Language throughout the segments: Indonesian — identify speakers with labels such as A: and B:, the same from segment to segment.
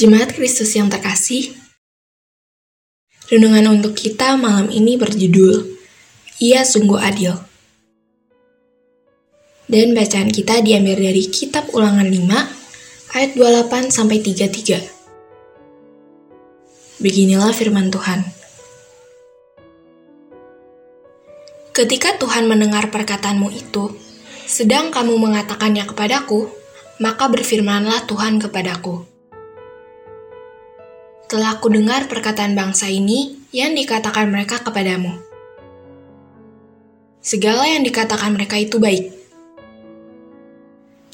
A: Jemaat Kristus yang terkasih, renungan untuk kita malam ini berjudul Ia Sungguh Adil. Dan bacaan kita diambil dari kitab ulangan 5 ayat 28 sampai 33. Beginilah firman Tuhan. Ketika Tuhan mendengar perkataanmu itu, sedang kamu mengatakannya kepadaku, maka berfirmanlah Tuhan kepadaku telah dengar perkataan bangsa ini yang dikatakan mereka kepadamu. Segala yang dikatakan mereka itu baik.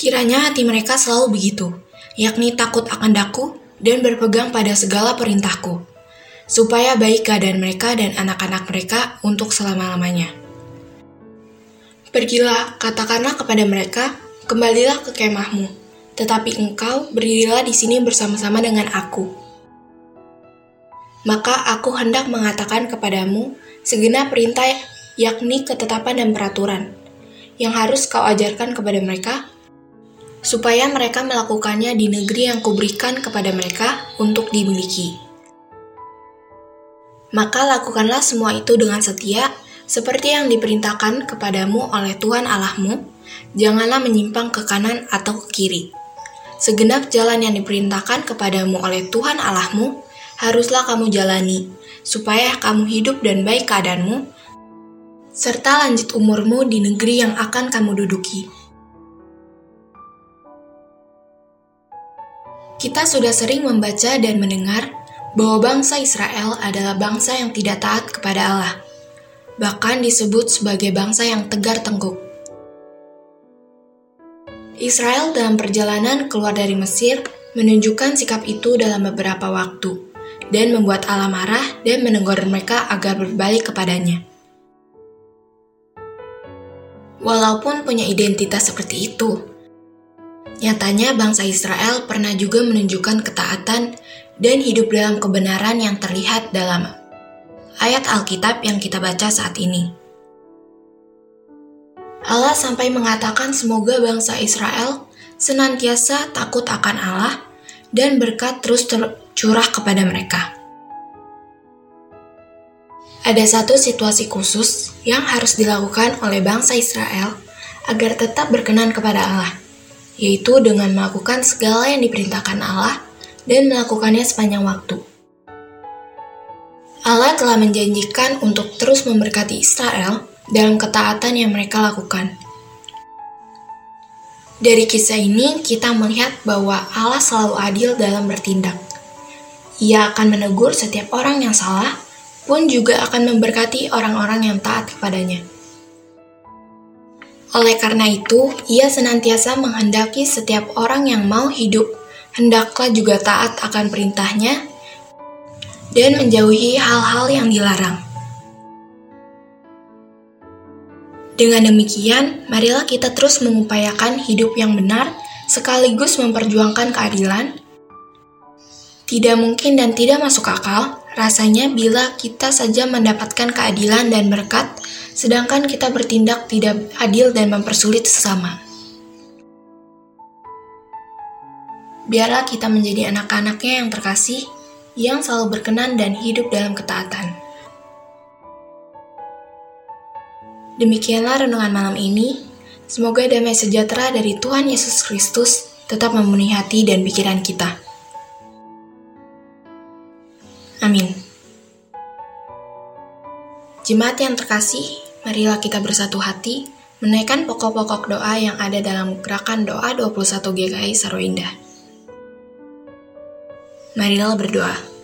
A: Kiranya hati mereka selalu begitu, yakni takut akan daku dan berpegang pada segala perintahku, supaya baik keadaan mereka dan anak-anak mereka untuk selama-lamanya. Pergilah, katakanlah kepada mereka, kembalilah ke kemahmu, tetapi engkau berdirilah di sini bersama-sama dengan aku maka aku hendak mengatakan kepadamu segenap perintah yakni ketetapan dan peraturan yang harus kau ajarkan kepada mereka supaya mereka melakukannya di negeri yang kuberikan kepada mereka untuk dimiliki. Maka lakukanlah semua itu dengan setia, seperti yang diperintahkan kepadamu oleh Tuhan Allahmu, janganlah menyimpang ke kanan atau ke kiri. Segenap jalan yang diperintahkan kepadamu oleh Tuhan Allahmu, haruslah kamu jalani, supaya kamu hidup dan baik keadaanmu, serta lanjut umurmu di negeri yang akan kamu duduki. Kita sudah sering membaca dan mendengar bahwa bangsa Israel adalah bangsa yang tidak taat kepada Allah, bahkan disebut sebagai bangsa yang tegar tengkuk. Israel dalam perjalanan keluar dari Mesir menunjukkan sikap itu dalam beberapa waktu dan membuat Allah marah dan menegur mereka agar berbalik kepadanya. Walaupun punya identitas seperti itu, nyatanya bangsa Israel pernah juga menunjukkan ketaatan dan hidup dalam kebenaran yang terlihat dalam ayat Alkitab yang kita baca saat ini. Allah sampai mengatakan semoga bangsa Israel senantiasa takut akan Allah dan berkat terus tercurah kepada mereka. Ada satu situasi khusus yang harus dilakukan oleh bangsa Israel agar tetap berkenan kepada Allah, yaitu dengan melakukan segala yang diperintahkan Allah dan melakukannya sepanjang waktu. Allah telah menjanjikan untuk terus memberkati Israel dalam ketaatan yang mereka lakukan. Dari kisah ini, kita melihat bahwa Allah selalu adil dalam bertindak. Ia akan menegur setiap orang yang salah, pun juga akan memberkati orang-orang yang taat kepadanya. Oleh karena itu, ia senantiasa menghendaki setiap orang yang mau hidup, hendaklah juga taat akan perintahnya dan menjauhi hal-hal yang dilarang. Dengan demikian, marilah kita terus mengupayakan hidup yang benar sekaligus memperjuangkan keadilan. Tidak mungkin dan tidak masuk akal rasanya bila kita saja mendapatkan keadilan dan berkat, sedangkan kita bertindak tidak adil dan mempersulit sesama. Biarlah kita menjadi anak-anaknya yang terkasih, yang selalu berkenan dan hidup dalam ketaatan. Demikianlah renungan malam ini. Semoga damai sejahtera dari Tuhan Yesus Kristus tetap memenuhi hati dan pikiran kita. Amin. Jemaat yang terkasih, marilah kita bersatu hati menaikkan pokok-pokok doa yang ada dalam gerakan doa 21 GKI Indah. Marilah berdoa.